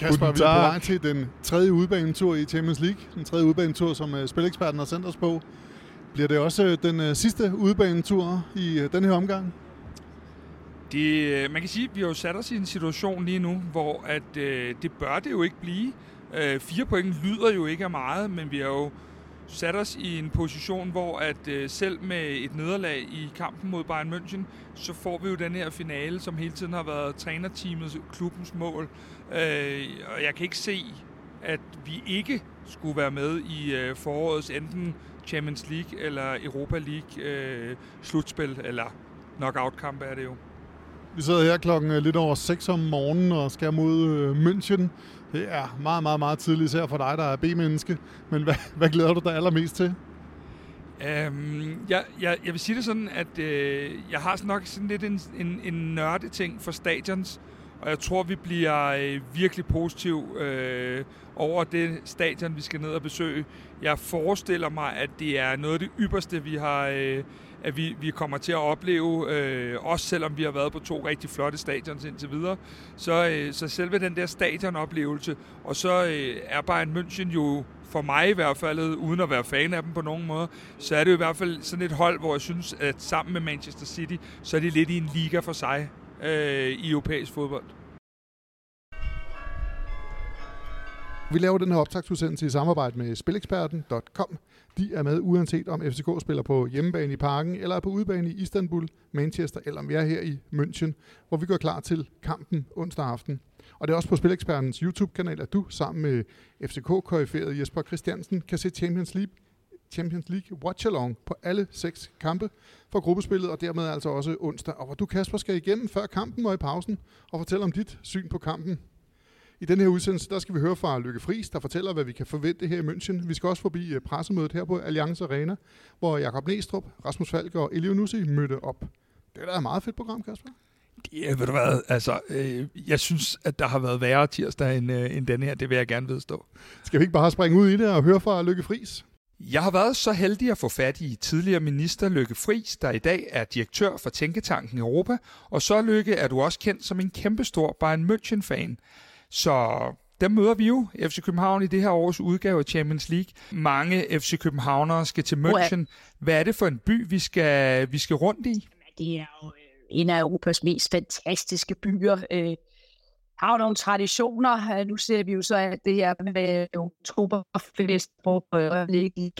Kasper, vi er på vej til den tredje udbanetur i Champions League. Den tredje udbanetur, som uh, spileksperten har sendt os på. Bliver det også uh, den uh, sidste udbanetur i uh, den her omgang? Det, man kan sige, at vi har jo sat os i en situation lige nu, hvor at, øh, det bør det jo ikke blive. Øh, fire point lyder jo ikke af meget, men vi har jo sat os i en position, hvor at øh, selv med et nederlag i kampen mod Bayern München, så får vi jo den her finale, som hele tiden har været trænerteamets, klubbens mål. Øh, og jeg kan ikke se, at vi ikke skulle være med i øh, forårets enten Champions League eller Europa League øh, slutspil, eller knockout-kamp er det jo. Vi sidder her klokken øh, lidt over 6 om morgenen og skal mod øh, München. Det er meget, meget, meget tidligt, især for dig, der er B-menneske. Men hvad, hvad glæder du dig allermest til? Øhm, jeg, jeg, jeg vil sige det sådan, at øh, jeg har nok sådan lidt en, en, en nørde ting for stadions, og jeg tror, vi bliver øh, virkelig positiv øh, over det stadion, vi skal ned og besøge. Jeg forestiller mig, at det er noget af det ypperste, vi har... Øh, at vi, vi kommer til at opleve, øh, også selvom vi har været på to rigtig flotte stadions indtil videre. Så, øh, så selve den der stadionoplevelse, og så øh, er Bayern München jo for mig i hvert fald, uden at være fan af dem på nogen måde, så er det jo i hvert fald sådan et hold, hvor jeg synes, at sammen med Manchester City, så er det lidt i en liga for sig øh, i europæisk fodbold. Vi laver den her optagsudsendelse i samarbejde med spileksperten.com. De er med uanset om FCK spiller på hjemmebane i Parken, eller er på udebane i Istanbul, Manchester, eller om vi er her i München, hvor vi går klar til kampen onsdag aften. Og det er også på Spilekspertens YouTube-kanal, at du sammen med FCK-koryferet Jesper Christiansen kan se Champions League Champions League Watch Along på alle seks kampe for gruppespillet, og dermed altså også onsdag. Og hvor du, Kasper, skal igennem før kampen og i pausen og fortælle om dit syn på kampen. I den her udsendelse, der skal vi høre fra Lykke Friis, der fortæller, hvad vi kan forvente her i München. Vi skal også forbi øh, pressemødet her på Allianz Arena, hvor Jakob Næstrup, Rasmus Falk og Elio Nussi mødte op. Det er da et meget fedt program, Kasper. Ja, ved du hvad, altså, øh, jeg synes, at der har været værre tirsdag end, øh, end denne her. Det vil jeg gerne vedstå. Skal vi ikke bare springe ud i det og høre fra Lykke Friis? Jeg har været så heldig at få fat i tidligere minister Lykke Friis, der i dag er direktør for Tænketanken Europa, og så Lykke er du også kendt som en kæmpestor Bayern München-fan. Så dem møder vi jo, FC København, i det her års udgave af Champions League. Mange FC Københavnere skal til München. Hvad er det for en by, vi skal, vi skal rundt i? Det er jo øh, en af Europas mest fantastiske byer. Øh, har jo nogle traditioner. Øh, nu ser vi jo så, at det her med oktoberfest, hvor ligge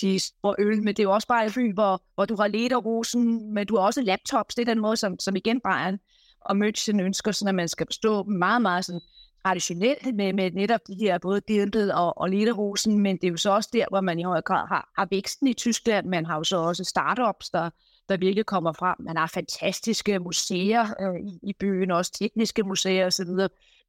de store øl, men det er jo også bare en by, hvor, hvor du har lederrosen, men du har også laptops. Det er den måde, som, som igen Bayern og München ønsker, sådan, at man skal bestå meget, meget sådan, traditionelt med, med netop de her både Dirndl og, og Lederhosen, men det er jo så også der, hvor man i høj grad har, har væksten i Tyskland. Man har jo så også startups, der, der virkelig kommer frem. Man har fantastiske museer øh, i, i byen, også tekniske museer osv.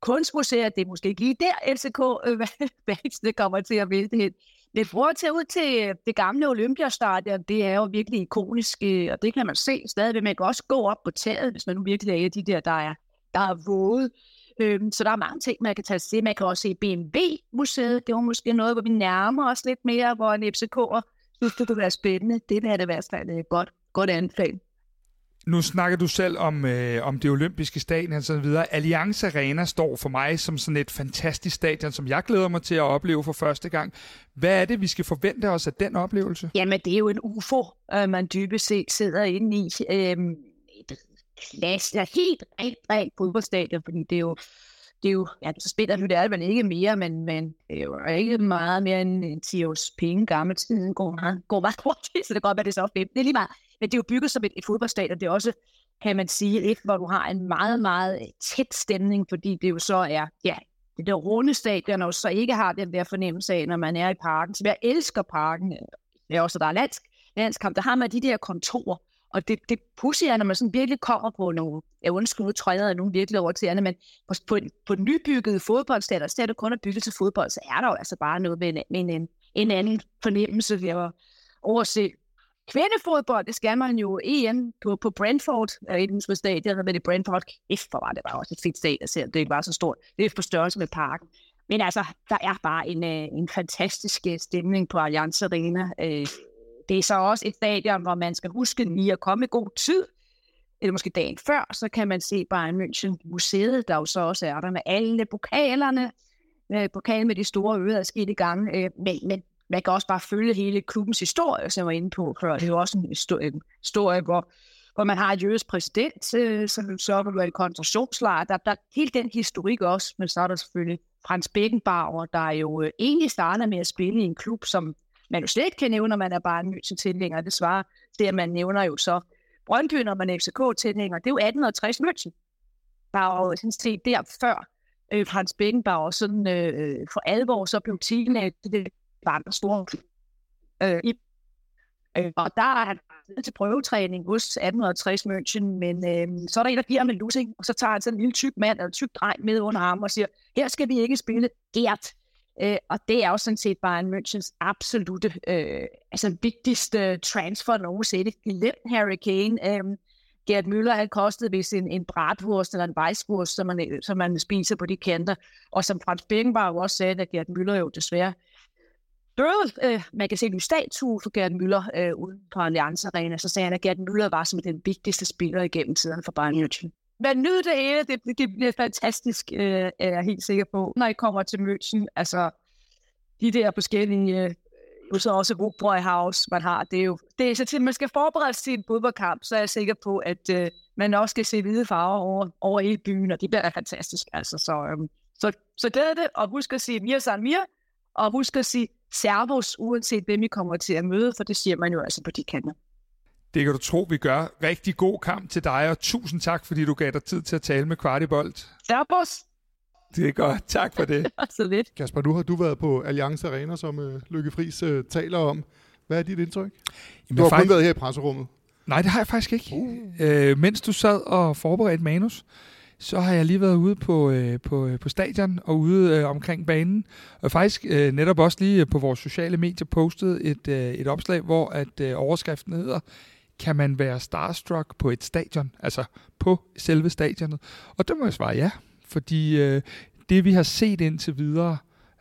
Kunstmuseer, det er måske ikke lige der, FCK øh, kommer til at vælte hen. Men prøv at tage ud til øh, det gamle Olympiastadion, det er jo virkelig ikonisk, øh, og det kan man se stadigvæk. Man kan også gå op på taget, hvis man nu virkelig er af de der, der er, der er våde. Øhm, så der er mange ting, man kan tage til. Man kan også se BMW-museet. Det var måske noget, hvor vi nærmer os lidt mere, hvor en FCK'er synes, det kunne være spændende. Det vil det være et godt, godt anfald. Nu snakker du selv om, øh, om det olympiske stadion og så videre. Allianz Arena står for mig som sådan et fantastisk stadion, som jeg glæder mig til at opleve for første gang. Hvad er det, vi skal forvente os af den oplevelse? Jamen, det er jo en UFO, øh, man dybest set sidder inde i. Øh, et klasse, helt rent, rent fodboldstadion, fordi det er jo det er jo, ja, så spiller nu det er man ikke mere, men, men det er jo ikke meget mere end en 10 års penge gammel tid, går meget, går meget hurtigt, så det går godt være, det er så fedt. Det er lige meget. Men det er jo bygget som et, et fodboldstadion. Det er også, kan man sige, et, hvor du har en meget, meget øh, tæt stemning, fordi det jo så er, ja, det der runde stadion, og så ikke har den der fornemmelse af, når man er i parken. Så jeg elsker parken. Det er også, der er landsk, landskamp. Der har man de der kontorer, og det, det pussy er, når man sådan virkelig kommer på nogle, jeg undskyld, nu træder jeg, nogen virkelig over til andet, men på, på, på den nybyggede fodboldstadion, så er det kun at bygge til fodbold, så er der jo altså bare noget med en, med en, en anden fornemmelse. Jeg var se. kvindefodbold, det skal man jo EM på, på Brentford, er et ikke, stadion, der med det Brentford, kæft for var det bare også et fedt stadion, ser, det ikke var så stort, det er på størrelse med parken. Men altså, der er bare en, øh, en fantastisk øh, stemning på Allianz Arena. Øh, det er så også et stadion, hvor man skal huske lige at komme i god tid. eller måske dagen før, så kan man se Bayern München museet, der jo så også er der med alle pokalerne, øh, pokalen med de store ører er sket i gang, øh, men, men man kan også bare følge hele klubbens historie, som jeg var inde på før. Det er jo også en historie, hvor, hvor man har et jødisk præsident, øh, som så vil være en koncentrationslejr. Der, der helt den historik også, men så er der selvfølgelig Frans Beckenbauer, der jo øh, egentlig starter med at spille i en klub, som man jo slet ikke kan nævne, når man er bare en ny tilhænger. Det svarer det, at man nævner jo så Brøndby, når man er FCK-tilhænger. Det er jo 1860 München. Bare sådan set der før øh, Hans Beckenbauer sådan øh, for alvor så blev teenager. Det var en stor øh, øh, og der er han til prøvetræning hos 1860 München, men øh, så er der en, der giver ham en lussing, og så tager han sådan en lille tyk mand eller en tyk dreng med under armen og siger, her skal vi ikke spille Gert. Øh, og det er jo sådan set bare en Münchens absolute, øh, altså vigtigste øh, transfer nogensinde. Glem Harry Kane. Øh, Gerd Müller han kostet hvis en, en bratwurst eller en vejswurst, som man, øh, som man spiser på de kanter. Og som Frans Beckenbauer også sagde, at Gerd Müller jo desværre døde. Øh, man kan se en statue for Gerd Müller øh, uden på Allianz Arena. Så sagde han, at Gerd Müller var som den vigtigste spiller igennem tiden for Bayern München. Men nyd det hele, det, det bliver fantastisk, øh, er jeg helt sikker på. Når I kommer til München, altså de der forskellige øh, jo så også Rugbrøg House, man har. Det er jo, det er så til, man skal forberede sig til en fodboldkamp, så er jeg sikker på, at øh, man også skal se hvide farver over, over hele byen, og det bliver fantastisk. Altså, så, øh, så, så glæder det, og husk at sige Mir San Mir, og husk at sige servus, uanset hvem I kommer til at møde, for det siger man jo altså på de kanter. Det kan du tro, vi gør. Rigtig god kamp til dig, og tusind tak, fordi du gav dig tid til at tale med Kvartibolt. Servos! Det er godt. Tak for det. så lidt. Kasper, nu har du været på Alliance Arena, som uh, Lykke Friis uh, taler om. Hvad er dit indtryk? Jamen, du har faktisk... kun været her i presserummet. Nej, det har jeg faktisk ikke. Uh. Øh, mens du sad og forberedte manus, så har jeg lige været ude på, øh, på, øh, på stadion og ude øh, omkring banen. Og faktisk øh, netop også lige på vores sociale medier postet et, øh, et opslag, hvor at øh, overskriften hedder, kan man være starstruck på et stadion? Altså på selve stadionet. Og det må jeg svare ja fordi øh, det vi har set indtil videre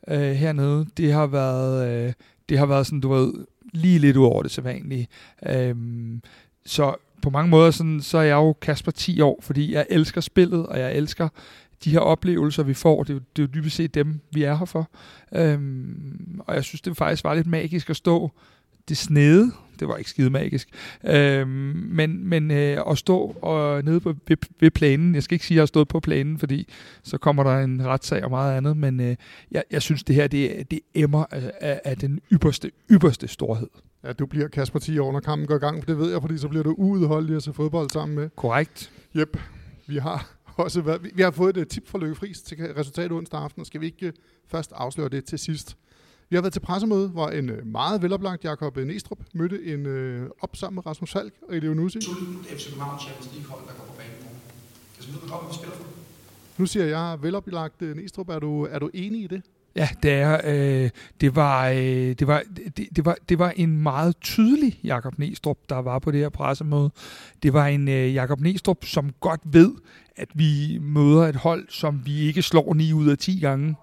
øh, hernede, det har været, øh, det har været sådan, du ved, lige lidt ud over det sædvanlige. Øh, så på mange måder sådan, så er jeg jo Kasper 10 år, fordi jeg elsker spillet, og jeg elsker de her oplevelser, vi får. Det er jo, det er jo dybest set dem, vi er her for. Øhm, og jeg synes, det faktisk var lidt magisk at stå det snede, det var ikke skide magisk, øh, men, men øh, at stå og nede på, ved, ved planen, jeg skal ikke sige, at jeg har stået på planen, fordi så kommer der en retssag og meget andet, men øh, jeg, jeg synes, det her, det, det emmer af, af den ypperste, ypperste storhed. Ja, du bliver Kasper 10 år, når kampen går i gang, for det ved jeg, fordi så bliver du uudholdelig at se fodbold sammen med. Korrekt. Jep, vi har også været, vi, vi har fået et tip fra Løkke Friis til resultatet onsdag aften, og skal vi ikke først afsløre det til sidst? Vi har været til pressemøde, hvor en øh, meget veloplagt Jakob Næstrup mødte en øh, op sammen med Rasmus Falk og Elio Nussi. FC København Champions League-hold, der går på banen nu. Kan du vide, hvad spiller for? Nu siger jeg veloplagt øh, Næstrup. Er du, er du enig i det? Ja, det er. Øh, det, var, øh, det, var, det, det, var, det var en meget tydelig Jakob Næstrup, der var på det her pressemøde. Det var en øh, Jakob Næstrup, som godt ved, at vi møder et hold, som vi ikke slår 9 ud af 10 gange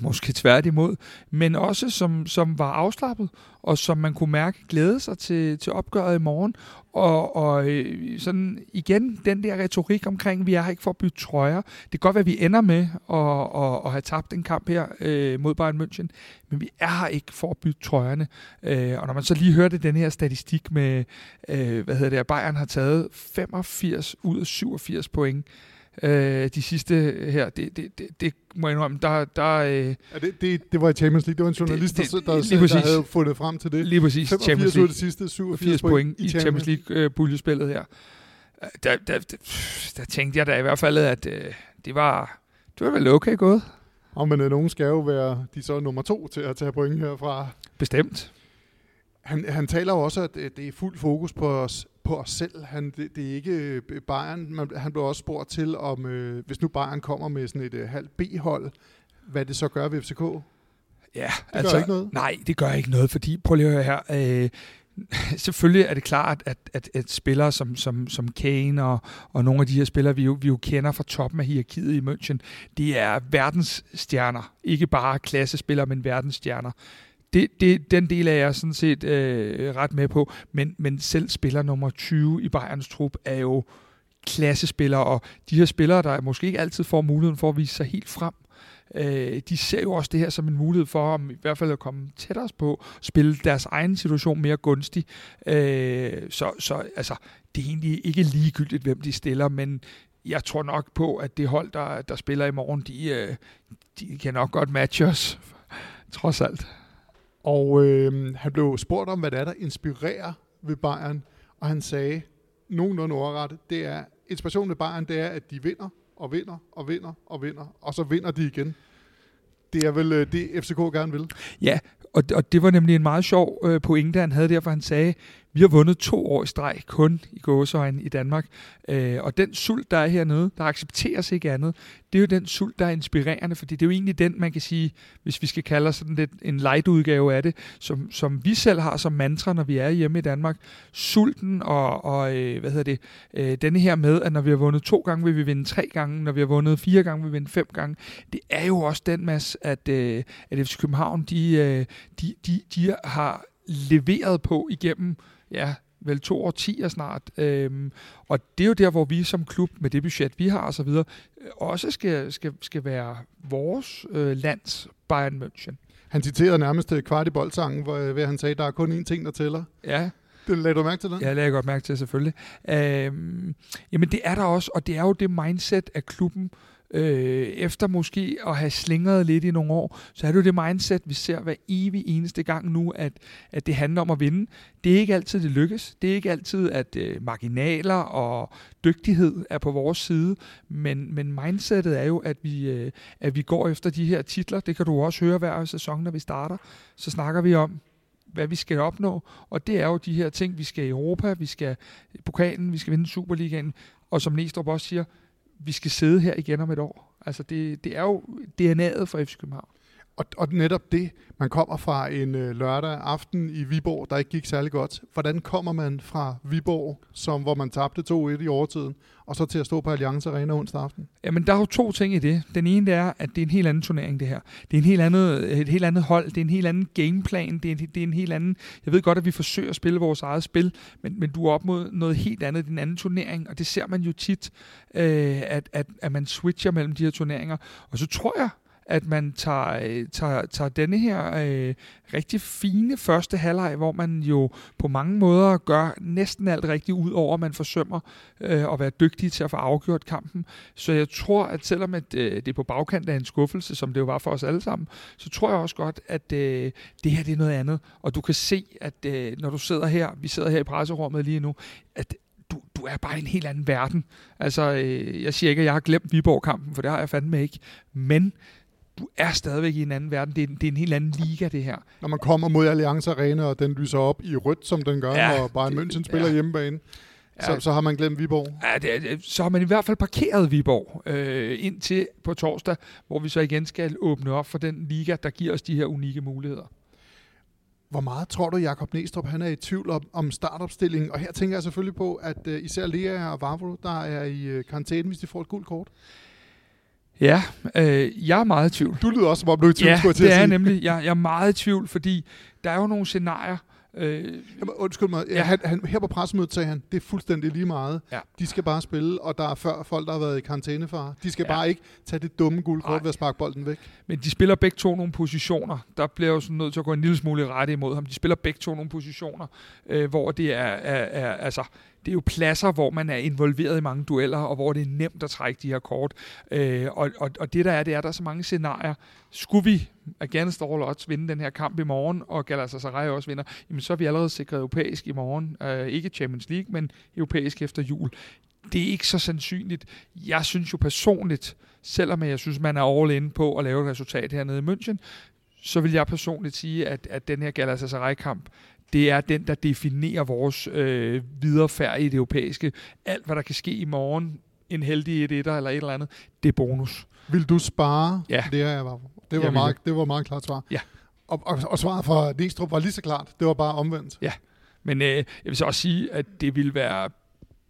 måske tværtimod, men også som, som var afslappet, og som man kunne mærke glæde sig til, til opgøret i morgen. Og, og øh, sådan igen, den der retorik omkring, vi er her ikke for at bytte trøjer. Det kan godt være, at vi ender med at, at, at have tabt en kamp her øh, mod Bayern München, men vi er her ikke for at bytte trøjerne. Øh, og når man så lige hørte den her statistik med, øh, hvad hedder det, at Bayern har taget 85 ud af 87 point, øh, de sidste her, det, det, det, det må jeg indrømme, der... der øh, ja, det, det, det var i Champions League, det var en journalist, det, det, der, der, der havde fundet frem til det. Lige præcis, 85 Champions League. det sidste, 87 point, point i Champions League-puljespillet øh, her. Der, der, der, der tænkte jeg da i hvert fald, at øh, det var det var vel okay gået. Og men øh, nogen skal jo være de så nummer to til at tage point herfra. Bestemt. Han, han taler jo også, at det er fuld fokus på os, på os selv. Han, det, det er ikke øh, Bayern. Man, han blev også spurgt til, om øh, hvis nu Bayern kommer med sådan et øh, halvt B-hold, hvad det så gør ved FCK? Ja, det altså, gør ikke noget? Nej, det gør ikke noget, fordi prøv lige at høre her. Øh, selvfølgelig er det klart, at, at, at spillere som, som, som Kane og, og nogle af de her spillere, vi jo, vi jo kender fra toppen af hierarkiet i München, de er verdensstjerner. Ikke bare klassespillere, men verdensstjerner det, det, den del er jeg sådan set øh, ret med på, men, men selv spiller nummer 20 i Bayerns trup er jo klassespillere, og de her spillere, der måske ikke altid får muligheden for at vise sig helt frem, øh, de ser jo også det her som en mulighed for om i hvert fald at komme tættere på, spille deres egen situation mere gunstig. Øh, så, så altså, det er egentlig ikke ligegyldigt, hvem de stiller, men jeg tror nok på, at det hold, der, der spiller i morgen, de, øh, de kan nok godt matche os, trods alt. Og øh, han blev spurgt om, hvad det er, der inspirerer ved Bayern, og han sagde, nogenlunde overrettet, det er, inspirationen ved Bayern, det er, at de vinder, og vinder, og vinder, og vinder, og så vinder de igen. Det er vel øh, det, FCK gerne vil. Ja, og, og det var nemlig en meget sjov øh, pointe, han havde der, for han sagde, vi har vundet to år i streg kun i gåsøjne i Danmark. Øh, og den sult, der er hernede, der accepteres ikke andet, det er jo den sult, der er inspirerende, fordi det er jo egentlig den, man kan sige, hvis vi skal kalde os sådan lidt en light udgave af det, som, som vi selv har som mantra, når vi er hjemme i Danmark. Sulten og, og øh, hvad hedder det, øh, denne her med, at når vi har vundet to gange, vil vi vinde tre gange, når vi har vundet fire gange, vil vi vinde fem gange. Det er jo også den masse, at, øh, at FC København, de, øh, de, de, de har leveret på igennem ja, vel to årtier snart. Øhm, og det er jo der, hvor vi som klub, med det budget, vi har osv., øh, også skal, skal, skal være vores øh, lands Bayern München. Han citerede nærmest øh, kvart i boldsangen, hvor, øh, hvor han sagde, der er kun én ting, der tæller. Ja. Det lagde du mærke til det? Ja, det lagde jeg godt mærke til, selvfølgelig. Øhm, jamen, det er der også, og det er jo det mindset af klubben, øh, Øh, efter måske at have slingret lidt i nogle år, så er det jo det mindset, vi ser hver evig eneste gang nu, at, at det handler om at vinde. Det er ikke altid, det lykkes. Det er ikke altid, at øh, marginaler og dygtighed er på vores side, men, men mindsetet er jo, at vi, øh, at vi går efter de her titler. Det kan du også høre hver sæson, når vi starter. Så snakker vi om, hvad vi skal opnå, og det er jo de her ting, vi skal i Europa, vi skal i pokalen, vi skal vinde Superligaen, og som Næstrup også siger, vi skal sidde her igen om et år. Altså det, det er jo DNA'et for FC København. Og, og netop det, man kommer fra en øh, lørdag aften i Viborg, der ikke gik særlig godt. Hvordan kommer man fra Viborg, som, hvor man tabte 2-1 i overtiden, og så til at stå på Allianz Arena onsdag aften? Jamen, der er jo to ting i det. Den ene det er, at det er en helt anden turnering, det her. Det er en helt andet, et helt andet hold, det er en helt anden gameplan, det er, en, det er en helt anden... Jeg ved godt, at vi forsøger at spille vores eget spil, men, men du er op mod noget helt andet, den anden turnering, og det ser man jo tit, øh, at, at, at man switcher mellem de her turneringer. Og så tror jeg, at man tager, øh, tager, tager denne her øh, rigtig fine første halvleg, hvor man jo på mange måder gør næsten alt rigtigt ud over, at man forsømmer øh, at være dygtig til at få afgjort kampen. Så jeg tror, at selvom at, øh, det er på bagkant af en skuffelse, som det jo var for os alle sammen, så tror jeg også godt, at øh, det her det er noget andet. Og du kan se, at øh, når du sidder her, vi sidder her i presserummet lige nu, at du, du er bare i en helt anden verden. Altså, øh, jeg siger ikke, at jeg har glemt Viborg-kampen, for det har jeg fandme ikke. Men du er stadigvæk i en anden verden. Det er, det er en helt anden liga, det her. Når man kommer mod Allianz Arena, og den lyser op i rødt, som den gør, ja, når Bayern München spiller ja. hjemmebane, så, ja, så har man glemt Viborg. Ja, det, så har man i hvert fald parkeret Viborg øh, indtil på torsdag, hvor vi så igen skal åbne op for den liga, der giver os de her unikke muligheder. Hvor meget tror du, Jakob Næstrup han er i tvivl om, om startopstillingen? Og her tænker jeg selvfølgelig på, at uh, især Lea og Vavro, der er i uh, karantæne, hvis de får et gult kort. Ja, øh, jeg er meget i tvivl. Du lyder også, som om du er i tvivl, ja, skulle jeg til det at sige. er nemlig. Jeg, jeg er meget i tvivl, fordi der er jo nogle scenarier. Øh, Jamen, undskyld mig. Ja. Han, han, her på pressemødet sagde han, det er fuldstændig lige meget. Ja. De skal bare spille, og der er før folk, der har været i karantænefar. De skal ja. bare ikke tage det dumme guldkort ved at sparke bolden væk. Men de spiller begge to nogle positioner. Der bliver jo sådan nødt til at gå en lille smule i rette imod ham. De spiller begge to nogle positioner, øh, hvor det er, er, er altså det er jo pladser, hvor man er involveret i mange dueller, og hvor det er nemt at trække de her kort. Øh, og, og, og det der er, det er, der er så mange scenarier. Skulle vi against all odds vinde den her kamp i morgen, og Galatasaray også vinder, jamen så er vi allerede sikret europæisk i morgen. Øh, ikke Champions League, men europæisk efter jul. Det er ikke så sandsynligt. Jeg synes jo personligt, selvom jeg synes, man er all in på at lave et resultat hernede i München, så vil jeg personligt sige, at, at den her Galatasaray-kamp, det er den, der definerer vores øh, viderefærd i det europæiske. Alt, hvad der kan ske i morgen, en heldig et etter eller et eller andet, det er bonus. Vil du spare? Ja. Det, er, var, det, var, meget, det var meget klart svar. Ja. Og, og, og svaret fra Næstrup var lige så klart. Det var bare omvendt. Ja, men øh, jeg vil så også sige, at det ville være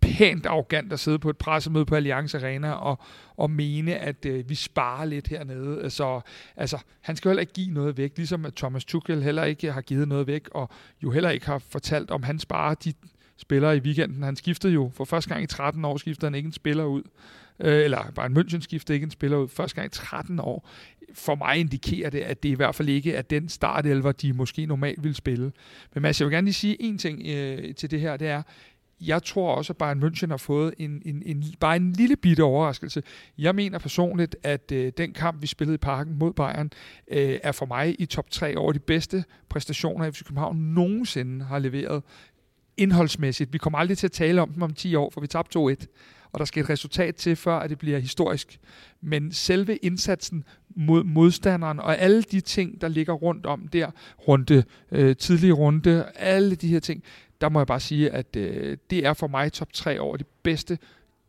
pænt arrogant at sidde på et pressemøde på Allianz Arena og, og mene, at øh, vi sparer lidt hernede. Så altså, han skal heller ikke give noget væk, ligesom at Thomas Tuchel heller ikke har givet noget væk, og jo heller ikke har fortalt, om han sparer de spiller i weekenden. Han skiftede jo for første gang i 13 år, skiftede han ikke en spiller ud. Øh, eller Bayern München skiftede ikke en spiller ud første gang i 13 år. For mig indikerer det, at det i hvert fald ikke er den startelver, de måske normalt vil spille. Men Mads, jeg vil gerne lige sige en ting øh, til det her, det er, jeg tror også, at Bayern München har fået en, en, en, bare en lille bitte overraskelse. Jeg mener personligt, at øh, den kamp, vi spillede i parken mod Bayern, øh, er for mig i top 3 over de bedste præstationer, FC København nogensinde har leveret indholdsmæssigt. Vi kommer aldrig til at tale om dem om 10 år, for vi tabte 2-1, og der skal et resultat til, før at det bliver historisk. Men selve indsatsen mod modstanderen og alle de ting, der ligger rundt om der, runde, øh, tidlige runde, alle de her ting, der må jeg bare sige, at øh, det er for mig top 3 over de bedste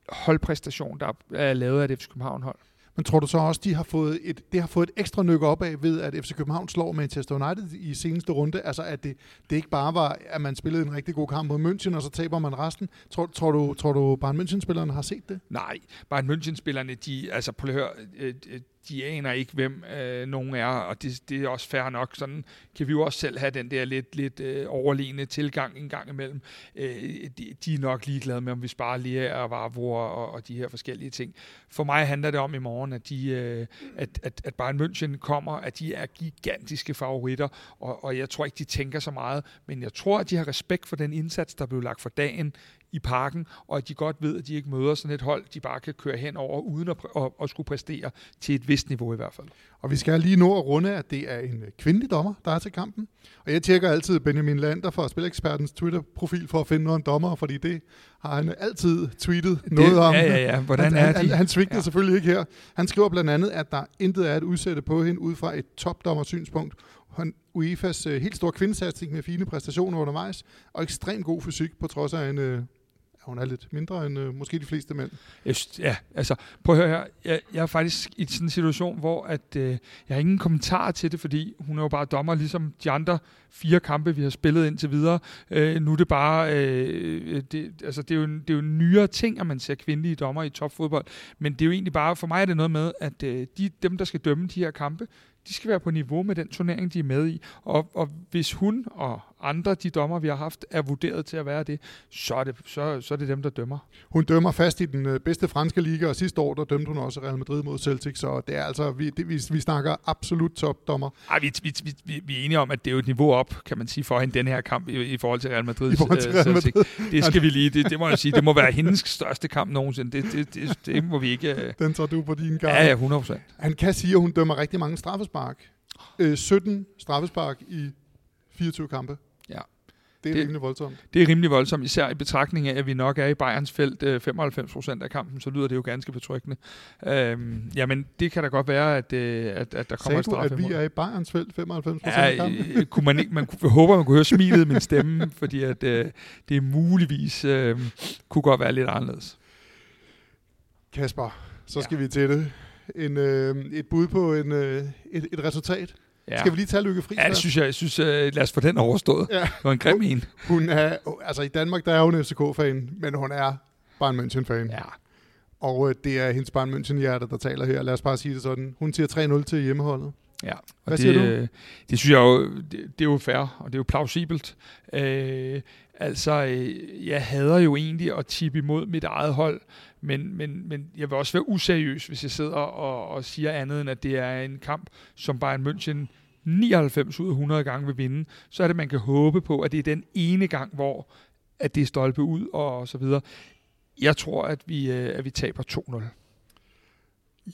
holdpræstation, der er lavet af det FC København hold. Men tror du så også, de har fået et, det har fået et ekstra nykke op af ved, at FC København slår Manchester United i seneste runde? Altså, at det, det ikke bare var, at man spillede en rigtig god kamp mod München, og så taber man resten. Tror, tror du, tror du Bayern München-spillerne har set det? Nej, Bayern München-spillerne, de, altså prøv at høre, øh, øh, de aner ikke, hvem øh, nogen er, og det, det er også fair nok. Sådan kan vi jo også selv have den der lidt, lidt øh, overliggende tilgang en gang imellem. Øh, de, de er nok ligeglade med, om vi sparer lige og varvor og, og de her forskellige ting. For mig handler det om i morgen, at, de, øh, at, at, at Bayern München kommer, at de er gigantiske favoritter, og, og jeg tror ikke, de tænker så meget, men jeg tror, at de har respekt for den indsats, der blev lagt for dagen i parken, og at de godt ved, at de ikke møder sådan et hold, de bare kan køre hen over, uden at, at, at skulle præstere til et vist niveau i hvert fald. Og vi skal lige nå at runde, at det er en kvindelig dommer, der er til kampen. Og jeg tjekker altid Benjamin Lander fra Spilekspertens Twitter-profil for at finde noget om dommer, fordi det har han altid tweetet det, noget om. Ja, ja, ja. Hvordan han, er de? Han, han svigtede ja. selvfølgelig ikke her. Han skriver blandt andet, at der intet er at udsætte på hende ud fra et topdommersynspunkt. Han, UEFA's uh, helt store kvindesatsning med fine præstationer undervejs, og ekstremt god fysik på trods af en uh, hun er lidt mindre end øh, måske de fleste mænd. Ja, altså, prøv at høre her. Jeg, jeg er faktisk i sådan en situation, hvor at, øh, jeg har ingen kommentar til det, fordi hun er jo bare dommer, ligesom de andre fire kampe, vi har spillet indtil videre. Øh, nu er det bare, øh, det, altså, det, er jo, det er jo en nyere ting, at man ser kvindelige dommer i topfodbold, men det er jo egentlig bare, for mig er det noget med, at øh, de, dem, der skal dømme de her kampe, de skal være på niveau med den turnering, de er med i. Og, og hvis hun og andre, de dommer, vi har haft, er vurderet til at være det, så er det, så, så er det dem, der dømmer. Hun dømmer fast i den øh, bedste franske liga, og sidste år, der dømte hun også Real Madrid mod Celtic, så det er altså, vi, det, vi, vi snakker absolut topdommer. Ej, vi, vi, vi, vi er enige om, at det er jo et niveau op, kan man sige, for hende den her kamp i, i forhold til Real Madrid. I forhold til Real Madrid. Det skal vi lige, det, det må jeg sige, det må være hendes største kamp nogensinde. Det, det, det, det må vi ikke... Øh- Den tager du på din gang. Ja, ja, 100 procent. Han kan sige, at hun dømmer rigtig mange straffespark. Øh, 17 straffespark i 24 kampe. Ja. Det er det, rimelig voldsomt. Det er rimelig voldsomt, især i betragtning af, at vi nok er i Bayerns felt øh, 95% af kampen, så lyder det jo ganske betryggende. Øhm, jamen, det kan da godt være, at, øh, at, at der kommer Sagde en du, at vi er i Bayerns felt 95% ja, af kampen? øh, kunne man, ikke, man kunne, håber, man kunne høre smilet i min stemme, fordi at, øh, det muligvis øh, kunne godt være lidt anderledes. Kasper, så skal Ja. vi til det. En, øh, et bud på en, øh, et, et resultat. Ja. Skal vi lige tage Lykke Friis? Ja, det synes jeg. jeg synes, uh, lad os få den overstået. Ja. Det var en grim en. Hun er, altså i Danmark, der er hun FCK-fan, men hun er Bayern München-fan. Ja. Og øh, det er hendes Bayern München-hjerte, der taler her. Lad os bare sige det sådan. Hun siger 3-0 til hjemmeholdet. Ja, og Hvad det, siger du? øh, Det synes jeg jo, det, det er jo fair, og det er jo plausibelt. Øh, altså, øh, jeg hader jo egentlig at tippe imod mit eget hold, men, men, men jeg vil også være useriøs, hvis jeg sidder og, og siger andet, end at det er en kamp, som Bayern München 99 ud af 100 gange vil vinde. Så er det, man kan håbe på, at det er den ene gang, hvor at det er stolpe ud og så videre. Jeg tror, at vi, øh, at vi taber 2-0.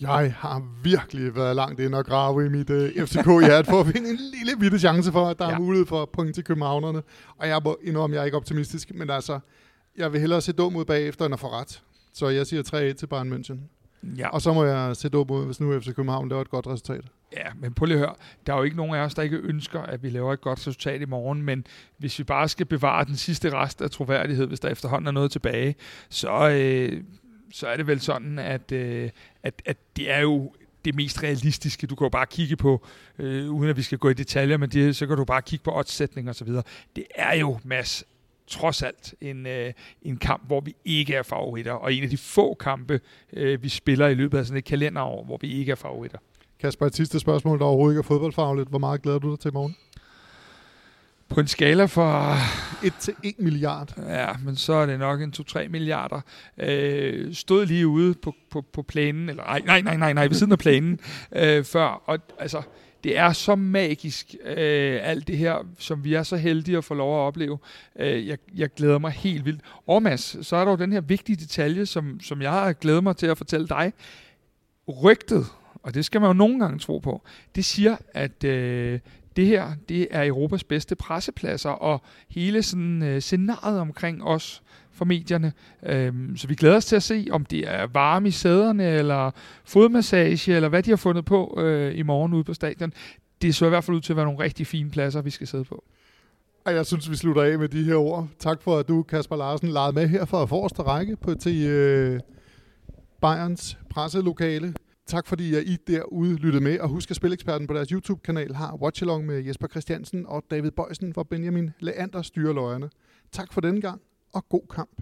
Jeg har virkelig været langt ind og grave i mit uh, FCK-hjerte for at finde en lille bitte chance for, at der ja. Er mulighed for point til københavnerne. Og jeg må indrømme, jeg er ikke optimistisk, men altså, jeg vil hellere se dum ud bagefter, end at få ret. Så jeg siger 3-1 til Bayern München. Ja. Og så må jeg se dum ud, hvis nu FC København laver et godt resultat. Ja, men prøv lige at høre. Der er jo ikke nogen af os, der ikke ønsker, at vi laver et godt resultat i morgen, men hvis vi bare skal bevare den sidste rest af troværdighed, hvis der efterhånden er noget tilbage, så, øh, så er det vel sådan, at, øh, at, at det er jo det mest realistiske. Du kan jo bare kigge på, øh, uden at vi skal gå i detaljer, men det, så kan du bare kigge på oddssætning og så videre. Det er jo, Mads, trods alt en, øh, en kamp, hvor vi ikke er favoritter, og en af de få kampe, øh, vi spiller i løbet af sådan et kalenderår, hvor vi ikke er favoritter. Kasper, et sidste spørgsmål, der overhovedet ikke er fodboldfagligt. Hvor meget glæder du dig til i morgen? På en skala for... 1 til 1 milliard. Ja, men så er det nok en 2-3 milliarder. Øh, stod lige ude på, på, på planen, eller nej, nej, nej, nej, nej, ved siden af planen øh, før. Og altså, det er så magisk, øh, alt det her, som vi er så heldige at få lov at opleve. Øh, jeg, jeg glæder mig helt vildt. Og Mads, så er der jo den her vigtige detalje, som, som jeg har glædet mig til at fortælle dig. Rygtet, og det skal man jo nogle gange tro på, det siger, at øh, det her det er Europas bedste pressepladser, og hele sådan, øh, scenariet omkring os fra medierne. Øhm, så vi glæder os til at se, om det er varme i sæderne, eller fodmassage, eller hvad de har fundet på øh, i morgen ude på stadion. Det så i hvert fald ud til at være nogle rigtig fine pladser, vi skal sidde på. Og jeg synes, vi slutter af med de her ord. Tak for, at du, Kasper Larsen, legede med her for forreste række på til øh, Bayerns presselokale. Tak fordi I derude lyttede med, og husk at Spileksperten på deres YouTube-kanal har Watchalong med Jesper Christiansen og David Bøjsen, hvor Benjamin Leander styrer løjerne. Tak for denne gang, og god kamp.